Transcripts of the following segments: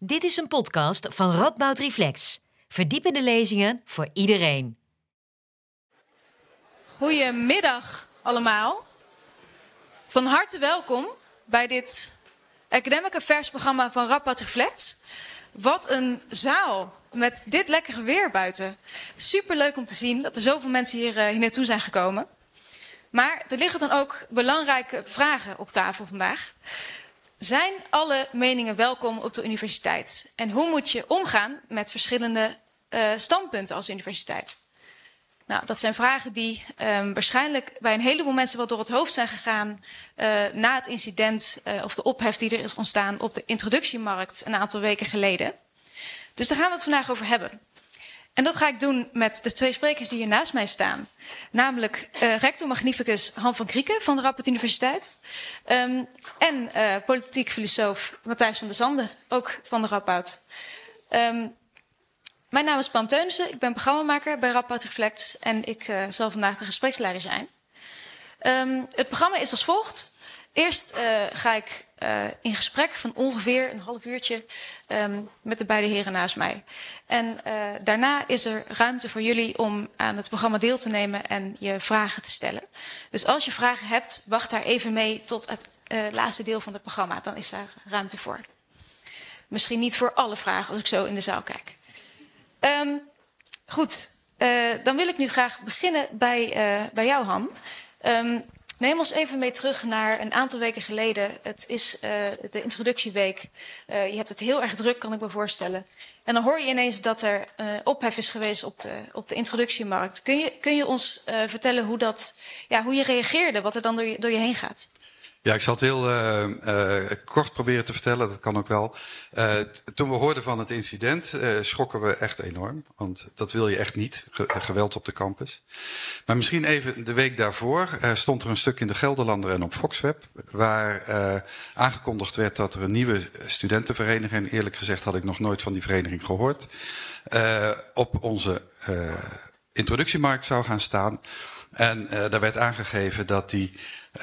Dit is een podcast van Radboud Reflex. Verdiepende lezingen voor iedereen. Goedemiddag allemaal. Van harte welkom bij dit Academic Affairs programma van Radboud Reflex. Wat een zaal met dit lekkere weer buiten. Super leuk om te zien dat er zoveel mensen hier, uh, hier naartoe zijn gekomen. Maar er liggen dan ook belangrijke vragen op tafel vandaag. Zijn alle meningen welkom op de universiteit? En hoe moet je omgaan met verschillende uh, standpunten als universiteit? Nou, dat zijn vragen die um, waarschijnlijk bij een heleboel mensen wel door het hoofd zijn gegaan uh, na het incident uh, of de ophef die er is ontstaan op de introductiemarkt een aantal weken geleden. Dus daar gaan we het vandaag over hebben. En dat ga ik doen met de twee sprekers die hier naast mij staan. Namelijk uh, rector magnificus Han van Krieken van de Rappert Universiteit. Um, en uh, politiek filosoof Matthijs van der Zanden, ook van de Radboud. Um, mijn naam is Pam Teunissen, ik ben programmamaker bij Radboud Reflect en ik uh, zal vandaag de gespreksleider zijn. Um, het programma is als volgt. Eerst uh, ga ik uh, in gesprek van ongeveer een half uurtje um, met de beide heren naast mij. En uh, daarna is er ruimte voor jullie om aan het programma deel te nemen en je vragen te stellen. Dus als je vragen hebt, wacht daar even mee tot het laatste deel van het programma. Dan is daar ruimte voor. Misschien niet voor alle vragen als ik zo in de zaal kijk. Um, goed, dan wil ik nu graag beginnen bij, bij jou, Han. Um, Neem ons even mee terug naar een aantal weken geleden. Het is uh, de introductieweek. Uh, je hebt het heel erg druk, kan ik me voorstellen. En dan hoor je ineens dat er uh, ophef is geweest op de, op de introductiemarkt. Kun je, kun je ons vertellen hoe, dat, ja, hoe je reageerde, wat er dan door je, door je heen gaat? Ja, ik zal het heel uh, uh, kort proberen te vertellen, dat kan ook wel. Uh, toen we hoorden van het incident, schrokken we echt enorm. Want dat wil je echt niet, ge geweld op de campus. Maar misschien even de week daarvoor stond er een stuk in de Gelderlander en op Foxweb... waar aangekondigd werd dat er een nieuwe studentenvereniging... en eerlijk gezegd had ik nog nooit van die vereniging gehoord... op onze introductiemarkt zou gaan staan... En daar werd aangegeven dat die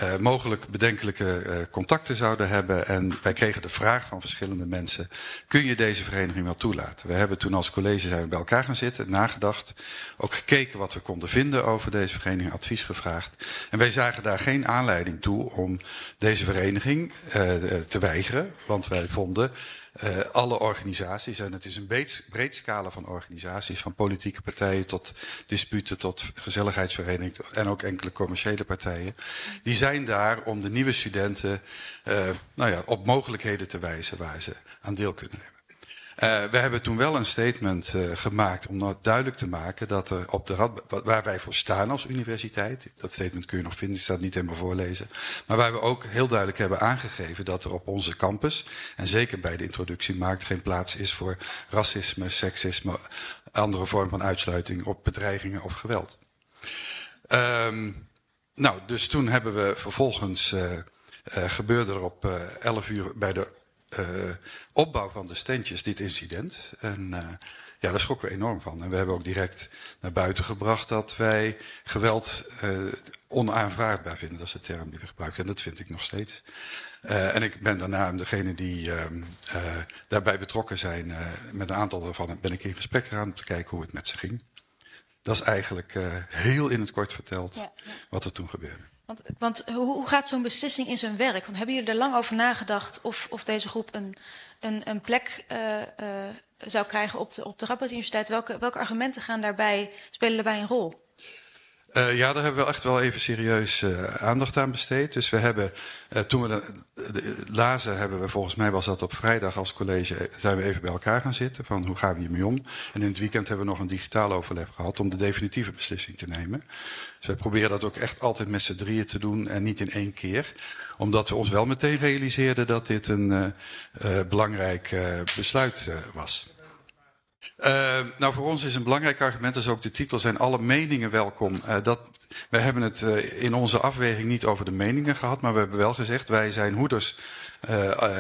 uh, mogelijk bedenkelijke uh, contacten zouden hebben. En wij kregen de vraag van verschillende mensen: kun je deze vereniging wel toelaten? We hebben toen als college zijn we bij elkaar gaan zitten, nagedacht, ook gekeken wat we konden vinden over deze vereniging, advies gevraagd. En wij zagen daar geen aanleiding toe om deze vereniging te weigeren, want wij vonden uh, alle organisaties, en het is een breed, breed scala van organisaties, van politieke partijen tot disputen, tot gezelligheidsverenigingen en ook enkele commerciële partijen, die zijn daar om de nieuwe studenten uh, nou ja, op mogelijkheden te wijzen waar ze aan deel kunnen nemen. Uh, we hebben toen wel een statement uh, gemaakt om nou duidelijk te maken dat er op de rad, waar wij voor staan als universiteit, dat statement kun je nog vinden, ik het niet helemaal voorlezen, maar waar we ook heel duidelijk hebben aangegeven dat er op onze campus, en zeker bij de introductiemarkt, geen plaats is voor racisme, seksisme, andere vormen van uitsluiting op bedreigingen of geweld. Um, nou, dus toen hebben we vervolgens, uh, gebeurde er op 11 uur bij de opbouw van de standjes dit incident. En uh, ja, daar schrokken we enorm van. En we hebben ook direct naar buiten gebracht dat wij geweld uh, onaanvaardbaar vinden. Dat is de term die we gebruiken. En dat vind ik nog steeds. en ik ben daarna degene die daarbij betrokken zijn, met een aantal daarvan ben ik in gesprek gegaan om te kijken hoe het met ze ging. Dat is eigenlijk heel in het kort verteld ja, ja. wat er toen gebeurde. Want, want hoe gaat zo'n beslissing in zijn werk? Want hebben jullie er lang over nagedacht of, of deze groep een, een, een plek uh, uh, zou krijgen op de, op de Radboud Universiteit? Welke, welke argumenten gaan daarbij, spelen daarbij een rol? Uh, ja, daar hebben we echt wel even serieus uh, aandacht aan besteed. Dus we hebben, uh, toen we de, de, lazen, hebben we volgens mij was dat op vrijdag als college, zijn we even bij elkaar gaan zitten van hoe gaan we hiermee om. En in het weekend hebben we nog een digitaal overleg gehad om de definitieve beslissing te nemen. Dus we proberen dat ook echt altijd met z'n drieën te doen en niet in één keer. Omdat we ons wel meteen realiseerden dat dit een belangrijk besluit was. Uh, nou, voor ons is een belangrijk argument, is ook de titel, zijn alle meningen welkom. Uh, dat, wij hebben het uh, in onze afweging niet over de meningen gehad, maar we hebben wel gezegd, wij zijn hoeders,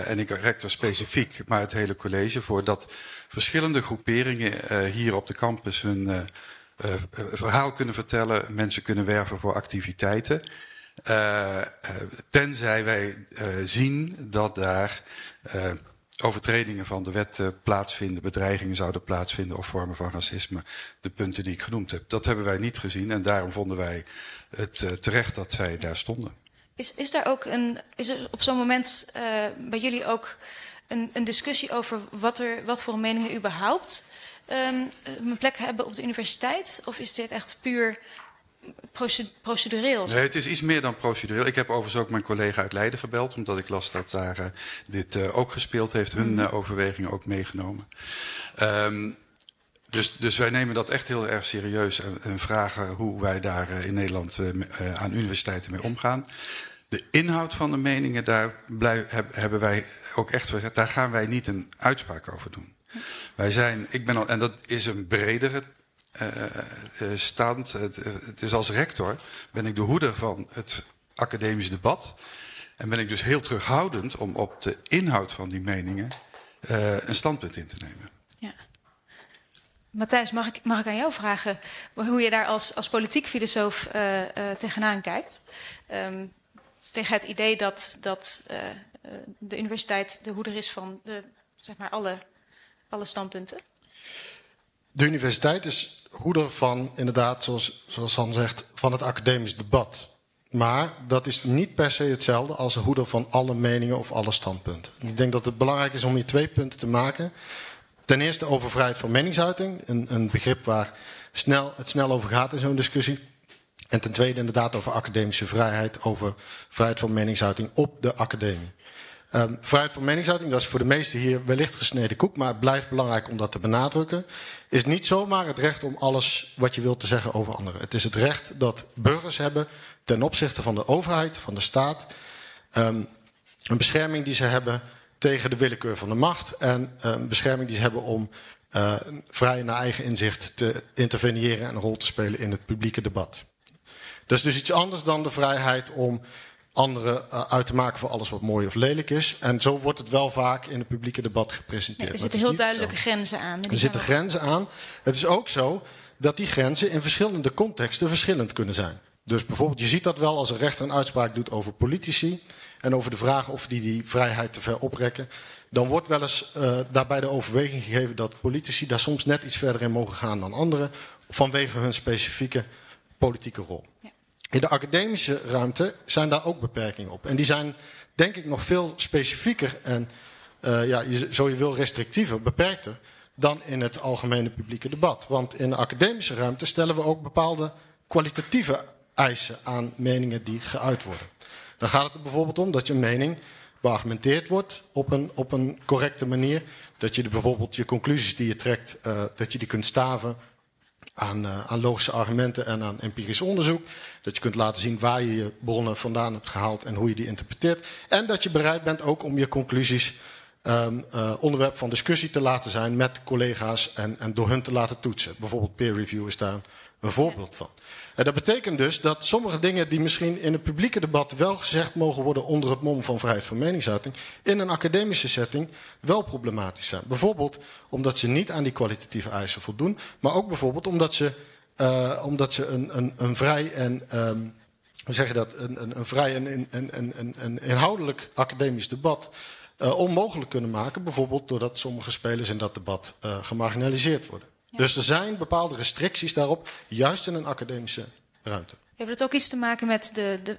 en ik rector specifiek, maar het hele college, voor dat verschillende groeperingen hier op de campus hun verhaal kunnen vertellen, mensen kunnen werven voor activiteiten. tenzij wij zien dat daar overtredingen van de wet uh, plaatsvinden, bedreigingen zouden plaatsvinden of vormen van racisme. De punten die ik genoemd heb. Dat hebben wij niet gezien en daarom vonden wij het uh, terecht dat zij daar stonden. Is, is daar ook een, is er op zo'n moment uh, bij jullie ook een, een, discussie over wat, er, wat voor meningen überhaupt um, een plek hebben op de universiteit? Of is dit echt puur procedureel? Nee, het is iets meer dan procedureel. Ik heb overigens ook mijn collega uit Leiden gebeld, omdat ik las dat daar uh, dit uh, ook gespeeld heeft, hun uh, overwegingen ook meegenomen. Um, dus, dus, wij nemen dat echt heel erg serieus en, en vragen hoe wij daar in Nederland aan universiteiten mee omgaan. De inhoud van de meningen, daar blijf, heb, hebben wij ook echt gezegd, daar gaan wij niet een uitspraak over doen. Wij zijn, ik ben al, en dat is een bredere stand. Het, het is als rector ben ik de hoeder van het academisch debat. En ben ik dus heel terughoudend om op de inhoud van die meningen uh, een standpunt in te nemen. Ja. Matthijs, mag ik, mag ik aan jou vragen hoe je daar als, als politiek filosoof tegenaan kijkt? Um, tegen het idee dat, dat de universiteit de hoeder is van de, zeg maar alle, alle standpunten? De universiteit is hoeder van, inderdaad, zoals, zoals Han zegt, van het academisch debat. Maar dat is niet per se hetzelfde als een hoeder van alle meningen of alle standpunten. Ik denk dat het belangrijk is om hier twee punten te maken. Ten eerste over vrijheid van meningsuiting, een, een begrip waar snel, het snel over gaat in zo'n discussie. En ten tweede inderdaad over academische vrijheid, over vrijheid van meningsuiting op de academie. Um, vrijheid van meningsuiting, dat is voor de meesten hier wellicht gesneden koek, maar het blijft belangrijk om dat te benadrukken. Is niet zomaar het recht om alles wat je wilt te zeggen over anderen. Het is het recht dat burgers hebben ten opzichte van de overheid, van de staat. Um, een bescherming die ze hebben tegen de willekeur van de macht. En een bescherming die ze hebben om uh, vrij naar eigen inzicht te interveneren en een rol te spelen in het publieke debat. Dat is dus iets anders dan de vrijheid om anderen uh, uit te maken voor alles wat mooi of lelijk is. En zo wordt het wel vaak in het publieke debat gepresenteerd. Nee, er zitten heel duidelijke grenzen aan. Er zitten grenzen aan. Het is ook zo dat die grenzen in verschillende contexten verschillend kunnen zijn. Dus bijvoorbeeld, je ziet dat wel als een rechter een uitspraak doet over politici en over de vraag of die die vrijheid te ver oprekken. Dan wordt wel eens uh, daarbij de overweging gegeven dat politici daar soms net iets verder in mogen gaan dan anderen, vanwege hun specifieke politieke rol. Ja. In de academische ruimte zijn daar ook beperkingen op. En die zijn denk ik nog veel specifieker en uh, ja, zo je wil restrictiever, beperkter dan in het algemene publieke debat. Want in de academische ruimte stellen we ook bepaalde kwalitatieve eisen aan meningen die geuit worden. Dan gaat het er bijvoorbeeld om dat je mening beargumenteerd wordt op een, op een correcte manier. Dat je bijvoorbeeld je conclusies die je trekt, uh, dat je die kunt staven aan, uh, aan logische argumenten en aan empirisch onderzoek. Dat je kunt laten zien waar je je bronnen vandaan hebt gehaald en hoe je die interpreteert. En dat je bereid bent ook om je conclusies um, uh, onderwerp van discussie te laten zijn met collega's en, en door hun te laten toetsen. Bijvoorbeeld peer review is daar een voorbeeld van. En dat betekent dus dat sommige dingen die misschien in het publieke debat wel gezegd mogen worden onder het mom van vrijheid van meningsuiting, in een academische setting wel problematisch zijn. Bijvoorbeeld omdat ze niet aan die kwalitatieve eisen voldoen, maar ook bijvoorbeeld omdat ze, uh, omdat ze een, een, een vrij en um, hoe dat, een, een, een vrij en een, inhoudelijk academisch debat uh, onmogelijk kunnen maken. Bijvoorbeeld doordat sommige spelers in dat debat uh, gemarginaliseerd worden. Dus er zijn bepaalde restricties daarop, juist in een academische ruimte. Heeft het ook iets te maken met de, de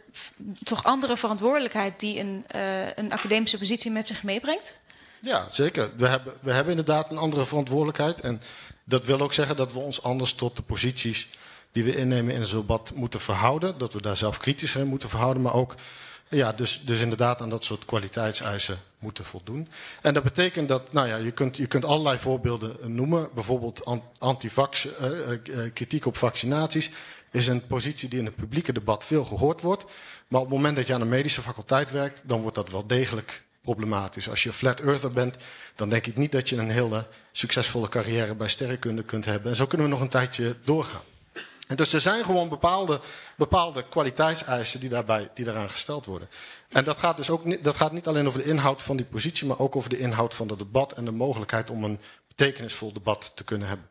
toch andere verantwoordelijkheid die een, uh, een academische positie met zich meebrengt? Ja, zeker. We hebben, we hebben inderdaad een andere verantwoordelijkheid. En dat wil ook zeggen dat we ons anders tot de posities die we innemen in een debat moeten verhouden. Dat we daar zelf kritisch in moeten verhouden, maar ook ja, dus, dus inderdaad aan dat soort kwaliteitseisen moeten voldoen. En dat betekent dat, nou ja, je kunt, je kunt allerlei voorbeelden noemen. Bijvoorbeeld antivax, uh, uh, kritiek op vaccinaties is een positie die in het publieke debat veel gehoord wordt. Maar op het moment dat je aan een medische faculteit werkt, dan wordt dat wel degelijk problematisch. Als je flat earther bent, dan denk ik niet dat je een hele succesvolle carrière bij sterrenkunde kunt hebben. En zo kunnen we nog een tijdje doorgaan. En dus er zijn gewoon bepaalde, bepaalde kwaliteitseisen die, daarbij, die daaraan gesteld worden. En dat gaat dus ook niet, dat gaat niet alleen over de inhoud van die positie, maar ook over de inhoud van het debat en de mogelijkheid om een betekenisvol debat te kunnen hebben.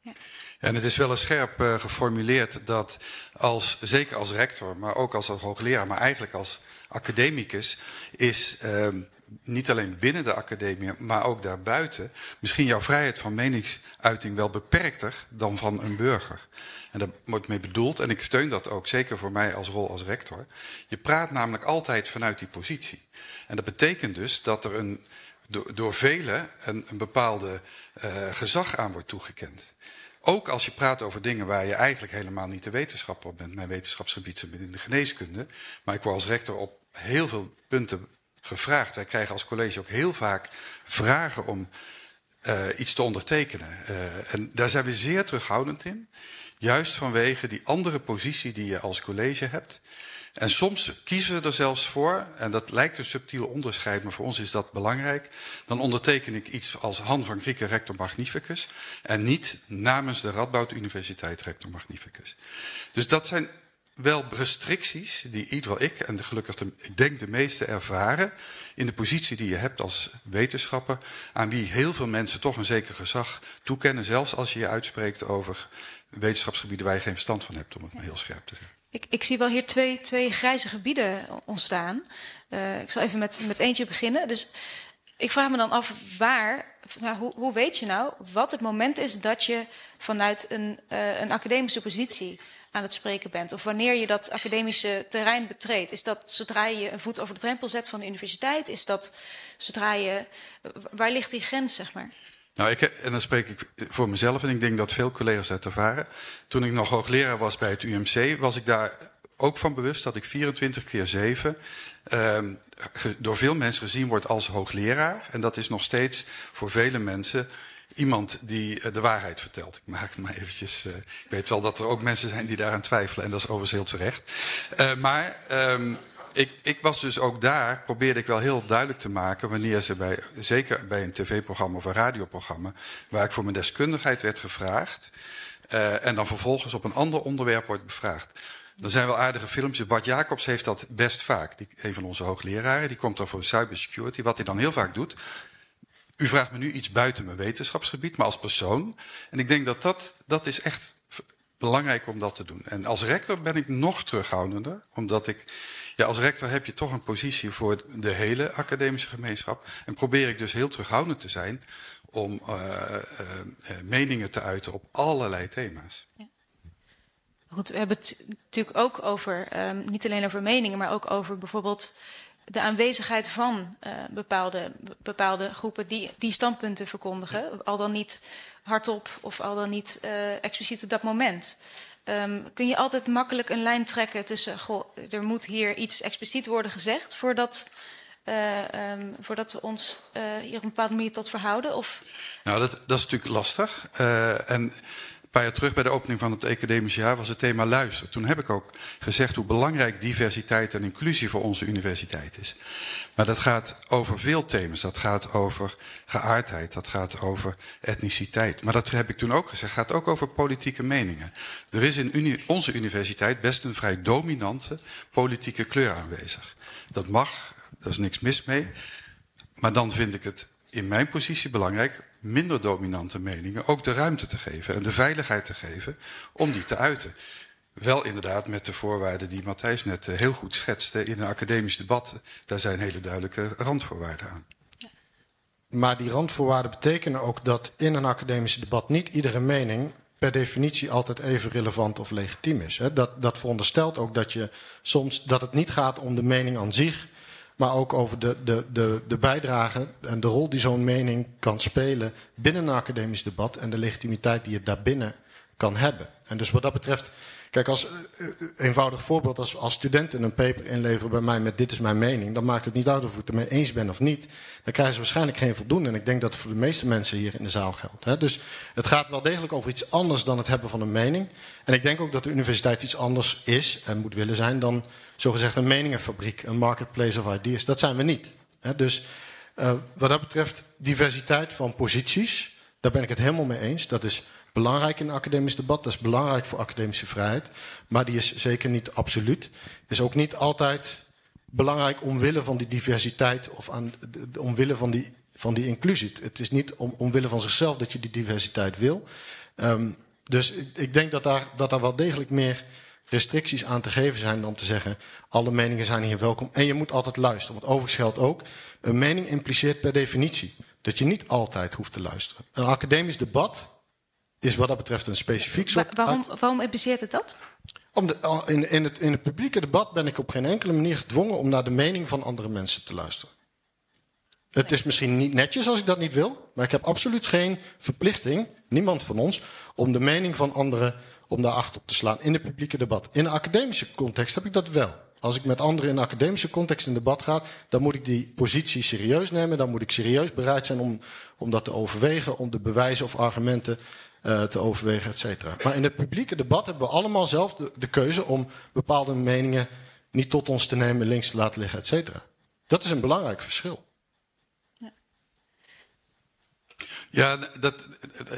Ja. En het is wel eens scherp uh, geformuleerd dat als, zeker als rector, maar ook als hoogleraar, maar eigenlijk als academicus, is uh, niet alleen binnen de academie, maar ook daarbuiten, misschien jouw vrijheid van meningsuiting wel beperkter dan van een burger. En daar wordt mee bedoeld, en ik steun dat ook, zeker voor mij als rol als rector. Je praat namelijk altijd vanuit die positie. En dat betekent dus dat er een, door, door velen een, bepaalde uh, gezag aan wordt toegekend. Ook als je praat over dingen waar je eigenlijk helemaal niet de wetenschapper op bent. Mijn wetenschapsgebied zit in de geneeskunde. Maar ik word als rector op heel veel punten gevraagd. Wij krijgen als college ook heel vaak vragen om uh, iets te ondertekenen. Uh, en daar zijn we zeer terughoudend in. Juist vanwege die andere positie die je als college hebt. En soms kiezen we er zelfs voor, en dat lijkt een subtiel onderscheid, maar voor ons is dat belangrijk. Dan onderteken ik iets als Han van Grieken rector magnificus en niet namens de Radboud Universiteit rector magnificus. Dus dat zijn wel restricties die ieder ik en gelukkig ik denk de meeste ervaren in de positie die je hebt als wetenschapper, aan wie heel veel mensen toch een zeker gezag toekennen, zelfs als je je uitspreekt over wetenschapsgebieden waar je geen verstand van hebt, om het maar heel scherp te zeggen. Ik, ik zie wel hier twee, twee grijze gebieden ontstaan. Uh, ik zal even met, met eentje beginnen. Dus ik vraag me dan af waar, nou, hoe, hoe weet je nou wat het moment is dat je vanuit een, uh, een academische positie aan het spreken bent? Of wanneer je dat academische terrein betreedt? Is dat zodra je een voet over de drempel zet van de universiteit? Is dat zodra je. Waar ligt die grens, zeg maar? Nou, ik, en dan spreek ik voor mezelf en ik denk dat veel collega's uit ervaren. Toen ik nog hoogleraar was bij het UMC, was ik daar ook van bewust dat ik 24 keer 7 uh, door veel mensen gezien word als hoogleraar. En dat is nog steeds voor vele mensen iemand die uh, de waarheid vertelt. Ik maak het maar eventjes. Uh, ik weet wel dat er ook mensen zijn die daaraan twijfelen en dat is overigens heel terecht. Uh, maar um, ik, ik, was dus ook daar, probeerde ik wel heel duidelijk te maken wanneer ze bij, zeker bij een tv-programma of een radioprogramma, waar ik voor mijn deskundigheid werd gevraagd, en dan vervolgens op een ander onderwerp wordt bevraagd. Er zijn wel aardige filmpjes. Bart Jacobs heeft dat best vaak. Die, een van onze hoogleraren, die komt dan voor cybersecurity. Wat hij dan heel vaak doet. U vraagt me nu iets buiten mijn wetenschapsgebied, maar als persoon. En ik denk dat dat, dat is echt belangrijk om dat te doen. En als rector ben ik nog terughoudender, omdat ik ja, als rector heb je toch een positie voor de hele academische gemeenschap. En probeer ik dus heel terughoudend te zijn om uh, uh, meningen te uiten op allerlei thema's. Ja. Goed, we hebben het natuurlijk ook over, um, niet alleen over meningen, maar ook over bijvoorbeeld de aanwezigheid van uh, bepaalde, bepaalde groepen die, die standpunten verkondigen. Al dan niet hardop of al dan niet expliciet op dat moment. Um, kun je altijd makkelijk een lijn trekken tussen, goh, er moet hier iets expliciet worden gezegd voordat, uh, um, voordat we ons hier op een bepaalde manier tot verhouden? Of? Nou, dat, dat is natuurlijk lastig. En paar terug bij de opening van het academisch jaar was het thema luister. Toen heb ik ook gezegd hoe belangrijk diversiteit en inclusie voor onze universiteit is. Maar dat gaat over veel thema's. Dat gaat over geaardheid, dat gaat over etniciteit. Maar dat heb ik toen ook gezegd, gaat ook over politieke meningen. Er is in onze universiteit best een vrij dominante politieke kleur aanwezig. Dat mag, daar is niks mis mee. Maar dan vind ik het in mijn positie belangrijk minder dominante meningen ook de ruimte te geven en de veiligheid te geven om die te uiten. Wel inderdaad met de voorwaarden die Matthijs net eh, heel goed schetste in een academisch debat. Daar zijn hele duidelijke randvoorwaarden aan. Maar die randvoorwaarden betekenen ook dat in een academisch debat niet iedere mening per definitie altijd even relevant of legitiem is. Dat, dat veronderstelt ook dat, je soms, dat het niet gaat om de mening aan zich, maar ook over de, de, de, de bijdrage en de rol die zo'n mening kan spelen binnen een academisch debat en de legitimiteit die het daarbinnen kan hebben. En dus wat dat betreft, kijk, als uh, eenvoudig voorbeeld, als, als studenten een paper inleveren bij mij met dit is mijn mening, dan maakt het niet uit of ik het ermee eens ben of niet. Dan krijgen ze waarschijnlijk geen voldoende. En ik denk dat het voor de meeste mensen hier in de zaal geldt. Hè. Dus het gaat wel degelijk over iets anders dan het hebben van een mening. En ik denk ook dat de universiteit iets anders is en moet willen zijn dan zogezegd een meningenfabriek, een marketplace of ideas. Dat zijn we niet. Dus uh, wat dat betreft, diversiteit van posities, daar ben ik het helemaal mee eens. Dat is belangrijk in academisch debat, dat is belangrijk voor academische vrijheid. Maar die is zeker niet absoluut. Is ook niet altijd belangrijk omwille van die diversiteit of aan, omwille van die, van die inclusie. Het is niet om, omwille van zichzelf dat je die diversiteit wil. Um, dus ik, ik denk dat daar, dat daar wel degelijk meer restricties aan te geven zijn dan te zeggen: alle meningen zijn hier welkom en je moet altijd luisteren. Want overigens geldt ook: een mening impliceert per definitie dat je niet altijd hoeft te luisteren. Een academisch debat is wat dat betreft een specifiek soort. waarom, waarom impliceert het dat? Om de, in, in, het, in het publieke debat ben ik op geen enkele manier gedwongen om naar de mening van andere mensen te luisteren. Het is misschien niet netjes als ik dat niet wil, maar ik heb absoluut geen verplichting, niemand van ons, om de mening van anderen om daar achter op te slaan in het publieke debat. In een academische context heb ik dat wel. Als ik met anderen in een academische context in debat ga, dan moet ik die positie serieus nemen. Dan moet ik serieus bereid zijn om, om dat te overwegen, om de bewijzen of argumenten uh, te overwegen, et cetera. Maar in het publieke debat hebben we allemaal zelf de, de, keuze om bepaalde meningen niet tot ons te nemen, links te laten liggen, et cetera. Dat is een belangrijk verschil. Ja, dat,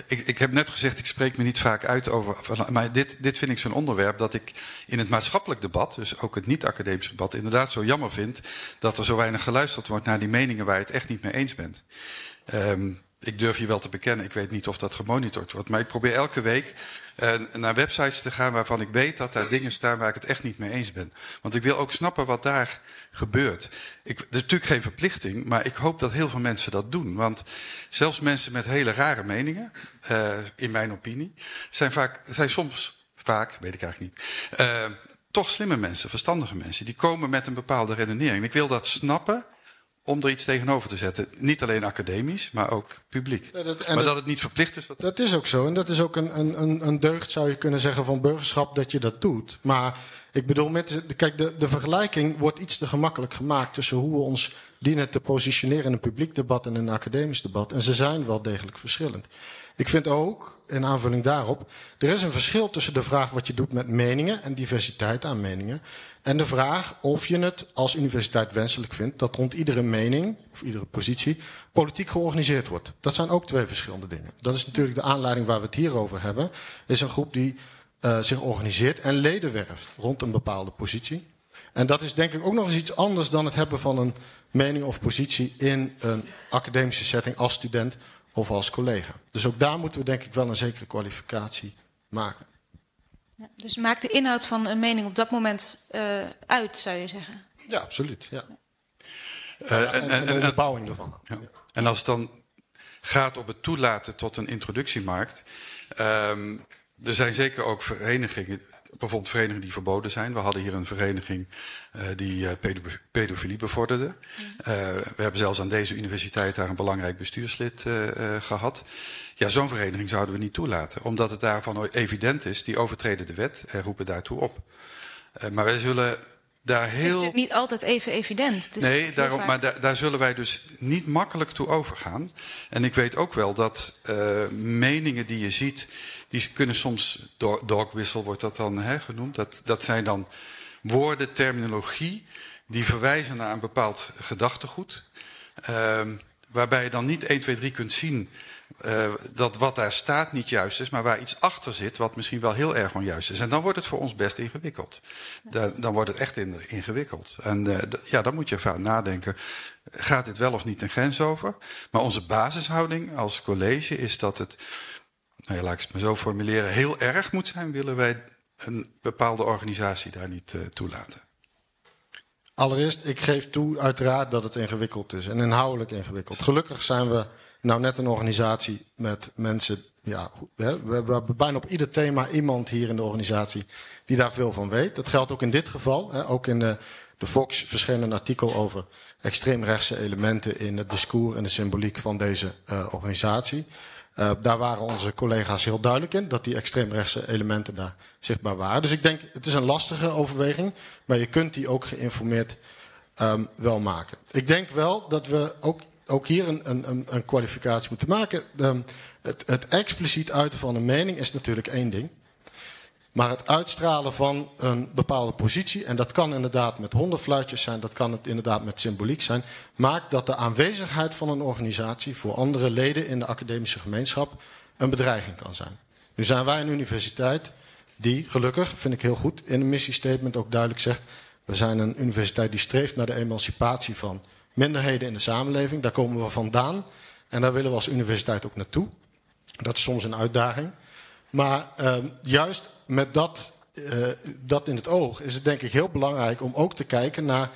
ik, ik heb net gezegd, ik spreek me niet vaak uit over. Maar dit, dit vind ik zo'n onderwerp dat ik in het maatschappelijk debat, dus ook het niet-academisch debat, inderdaad zo jammer vind dat er zo weinig geluisterd wordt naar die meningen waar je het echt niet mee eens bent. Um, ik durf je wel te bekennen, ik weet niet of dat gemonitord wordt. Maar ik probeer elke week uh, naar websites te gaan waarvan ik weet dat daar dingen staan waar ik het echt niet mee eens ben. Want ik wil ook snappen wat daar gebeurt. Ik, dat is natuurlijk geen verplichting, maar ik hoop dat heel veel mensen dat doen. Want zelfs mensen met hele rare meningen, uh, in mijn opinie, zijn, vaak, zijn soms, vaak, weet ik eigenlijk niet, uh, toch slimme mensen, verstandige mensen. Die komen met een bepaalde redenering. Ik wil dat snappen om er iets tegenover te zetten. Niet alleen academisch, maar ook publiek. Ja, dat, maar dat, het niet verplicht is. Dat... dat is ook zo. En dat is ook een, een, een deugd, zou je kunnen zeggen, van burgerschap dat je dat doet. Maar ik bedoel, met, kijk, de, de vergelijking wordt iets te gemakkelijk gemaakt tussen hoe we ons dienen te positioneren in een publiek debat en in een academisch debat. En ze zijn wel degelijk verschillend. Ik vind ook, in aanvulling daarop, er is een verschil tussen de vraag wat je doet met meningen en diversiteit aan meningen. En de vraag of je het als universiteit wenselijk vindt dat rond iedere mening of iedere positie politiek georganiseerd wordt. Dat zijn ook twee verschillende dingen. Dat is natuurlijk de aanleiding waar we het hier over hebben. Is een groep die uh, zich organiseert en leden werft rond een bepaalde positie. En dat is denk ik ook nog eens iets anders dan het hebben van een mening of positie in een academische setting als student of als collega. Dus ook daar moeten we denk ik wel een zekere kwalificatie maken. Ja, dus maakt de inhoud van een mening op dat moment uh, uit, zou je zeggen? Ja, absoluut. Ja. Uh, en, en, en, de bouwing ervan. Ja. En als het dan gaat op het toelaten tot een introductiemarkt. Um, er zijn zeker ook verenigingen bijvoorbeeld verenigingen die verboden zijn. We hadden hier een vereniging uh, die uh, pedofilie bevorderde. Uh, we hebben zelfs aan deze universiteit daar een belangrijk bestuurslid gehad. Ja, zo'n vereniging zouden we niet toelaten. Omdat het daarvan evident is, die overtreden de wet en roepen daartoe op. maar wij zullen daar heel... Het is natuurlijk niet altijd even evident. nee, daarom, maar daar, daar zullen wij dus niet makkelijk toe overgaan. En ik weet ook wel dat meningen die je ziet die kunnen soms, dogwissel wordt dat dan hè, genoemd, dat, dat zijn dan woorden, terminologie, die verwijzen naar een bepaald gedachtegoed. Uh, waarbij je dan niet 1, 2, 3 kunt zien uh, dat wat daar staat niet juist is, maar waar iets achter zit wat misschien wel heel erg onjuist is. En dan wordt het voor ons best ingewikkeld. Dan, dan wordt het echt in, ingewikkeld. En uh, ja, dan moet je vaak nadenken, gaat dit wel of niet een grens over? Maar onze basishouding als college is dat het nou laat ik het maar zo formuleren, heel erg moet zijn, willen wij een bepaalde organisatie daar niet uh, toelaten. Allereerst, ik geef toe uiteraard dat het ingewikkeld is en inhoudelijk ingewikkeld. Gelukkig zijn we nou net een organisatie met mensen. Ja, we hebben bijna op ieder thema iemand hier in de organisatie die daar veel van weet. Dat geldt ook in dit geval. Hè. Ook in de, de Fox verscheen een artikel over extreemrechtse elementen in het discours en de symboliek van deze uh, organisatie. Uh, daar waren onze collega's heel duidelijk in, dat die extreemrechtse elementen daar zichtbaar waren. Dus ik denk, het is een lastige overweging, maar je kunt die ook geïnformeerd um, wel maken. Ik denk wel dat we ook, ook hier een, een, een kwalificatie moeten maken. De, het, het expliciet uiten van een mening is natuurlijk één ding. Maar het uitstralen van een bepaalde positie, en dat kan inderdaad met honderd fluitjes zijn, dat kan het inderdaad met symboliek zijn, maakt dat de aanwezigheid van een organisatie voor andere leden in de academische gemeenschap een bedreiging kan zijn. Nu zijn wij een universiteit die, gelukkig, vind ik heel goed, in een missiestatement ook duidelijk zegt, we zijn een universiteit die streeft naar de emancipatie van minderheden in de samenleving. Daar komen we vandaan en daar willen we als universiteit ook naartoe. Dat is soms een uitdaging. Maar uh, juist met dat uh, dat in het oog is het denk ik heel belangrijk om ook te kijken naar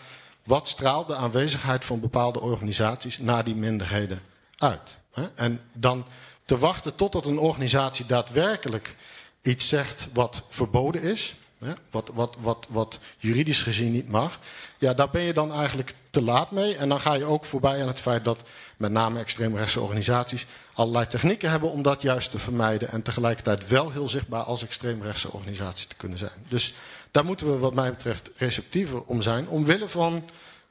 wat straalt de aanwezigheid van bepaalde organisaties naar die minderheden uit. Hè? En dan te wachten totdat een organisatie daadwerkelijk iets zegt wat verboden is, Wat, wat, wat, wat juridisch gezien niet mag, ja, daar ben je dan eigenlijk te laat mee. En dan ga je ook voorbij aan het feit dat met name extreemrechtse organisaties allerlei technieken hebben om dat juist te vermijden. En tegelijkertijd wel heel zichtbaar als extreemrechtse organisatie te kunnen zijn. Dus daar moeten we wat mij betreft receptiever om zijn. Omwille van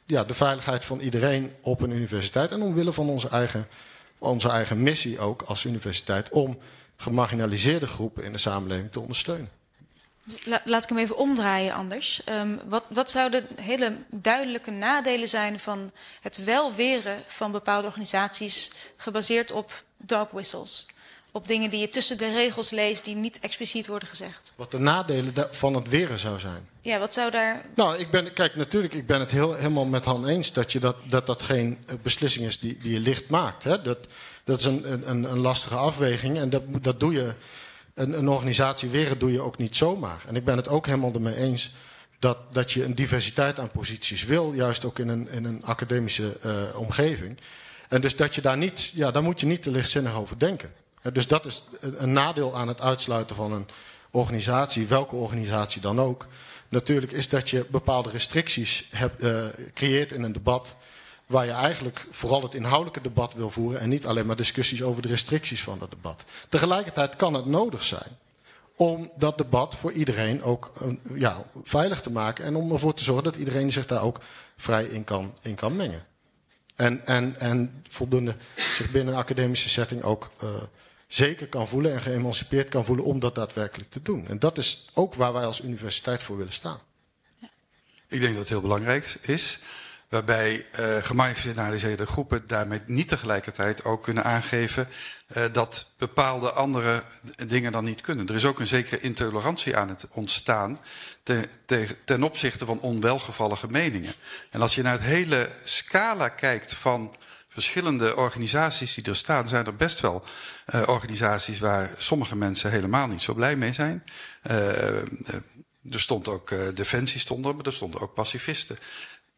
ja, de veiligheid van iedereen op een universiteit. En omwille van onze eigen, onze eigen missie ook als universiteit. Om gemarginaliseerde groepen in de samenleving te ondersteunen. Dus laat ik hem even omdraaien anders. Um, wat, wat zouden hele duidelijke nadelen zijn van het welweren van bepaalde organisaties gebaseerd op dog whistles? Op dingen die je tussen de regels leest die niet expliciet worden gezegd. Wat de nadelen van het weren zou zijn? Ja, wat zou daar. Nou, ik ben, kijk, natuurlijk, ik ben het heel, helemaal met Han eens dat je dat, dat, dat geen eh, beslissing is die, die je licht maakt. Hè? Dat, dat is een, een, een lastige afweging en dat, dat doe je een, een organisatie weren doe je ook niet zomaar. En ik ben het ook helemaal ermee eens dat, dat je een diversiteit aan posities wil, juist ook in een, in een academische uh, omgeving. En dus dat je daar niet, ja, daar moet je niet te lichtzinnig over denken. Dus dat is een nadeel aan het uitsluiten van een organisatie, welke organisatie dan ook. Natuurlijk is dat je bepaalde restricties hebt, uh, creëert in een debat waar je eigenlijk vooral het inhoudelijke debat wil voeren en niet alleen maar discussies over de restricties van dat debat. Tegelijkertijd kan het nodig zijn om dat debat voor iedereen ook ja, veilig te maken en om ervoor te zorgen dat iedereen zich daar ook vrij in kan, in kan mengen. En, en, en voldoende zich binnen een academische setting ook uh, zeker kan voelen en geëmancipeerd kan voelen om dat daadwerkelijk te doen. En dat is ook waar wij als universiteit voor willen staan. Ik denk dat het heel belangrijk is waarbij uh, gemarginaliseerde groepen daarmee niet tegelijkertijd ook kunnen aangeven uh, dat bepaalde andere dingen dan niet kunnen. Er is ook een zekere intolerantie aan het ontstaan te, te, ten opzichte van onwelgevallige meningen. En als je naar het hele scala kijkt van verschillende organisaties die er staan, zijn er best wel uh, organisaties waar sommige mensen helemaal niet zo blij mee zijn. er stond ook Defensie, stond maar er stonden ook pacifisten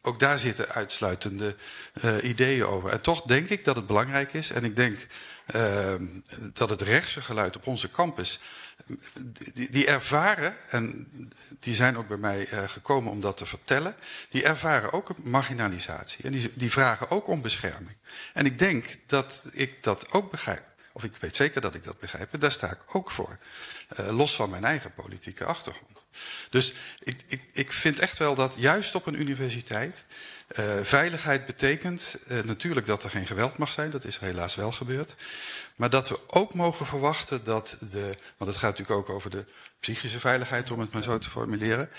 ook daar zitten uitsluitende uh, ideeën over. En toch denk ik dat het belangrijk is. En ik denk uh, dat het rechtse geluid op onze campus. Die, die, ervaren, en die zijn ook bij mij uh, gekomen om dat te vertellen. Die ervaren ook een marginalisatie. En die, die vragen ook om bescherming. En ik denk dat ik dat ook begrijp. Of ik weet zeker dat ik dat begrijp. Daar sta ik ook voor. los van mijn eigen politieke achtergrond. Dus ik, ik, ik vind echt wel dat juist op een universiteit uh, veiligheid betekent uh, natuurlijk dat er geen geweld mag zijn, dat is helaas wel gebeurd. Maar dat we ook mogen verwachten dat de, want het gaat natuurlijk ook over de psychische veiligheid, om het maar zo te formuleren,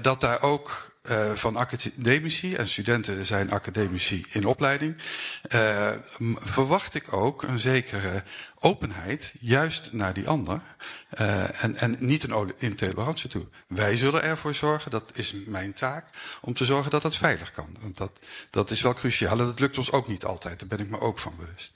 dat daar ook uh, van academici, en studenten zijn academici in opleiding, uh, verwacht ik ook een zekere openheid, juist naar die ander, uh, en, en niet een intolerantie toe. Wij zullen ervoor zorgen, dat is mijn taak, om te zorgen dat het veilig kan. Want dat, dat is wel cruciaal en dat lukt ons ook niet altijd, daar ben ik me ook van bewust.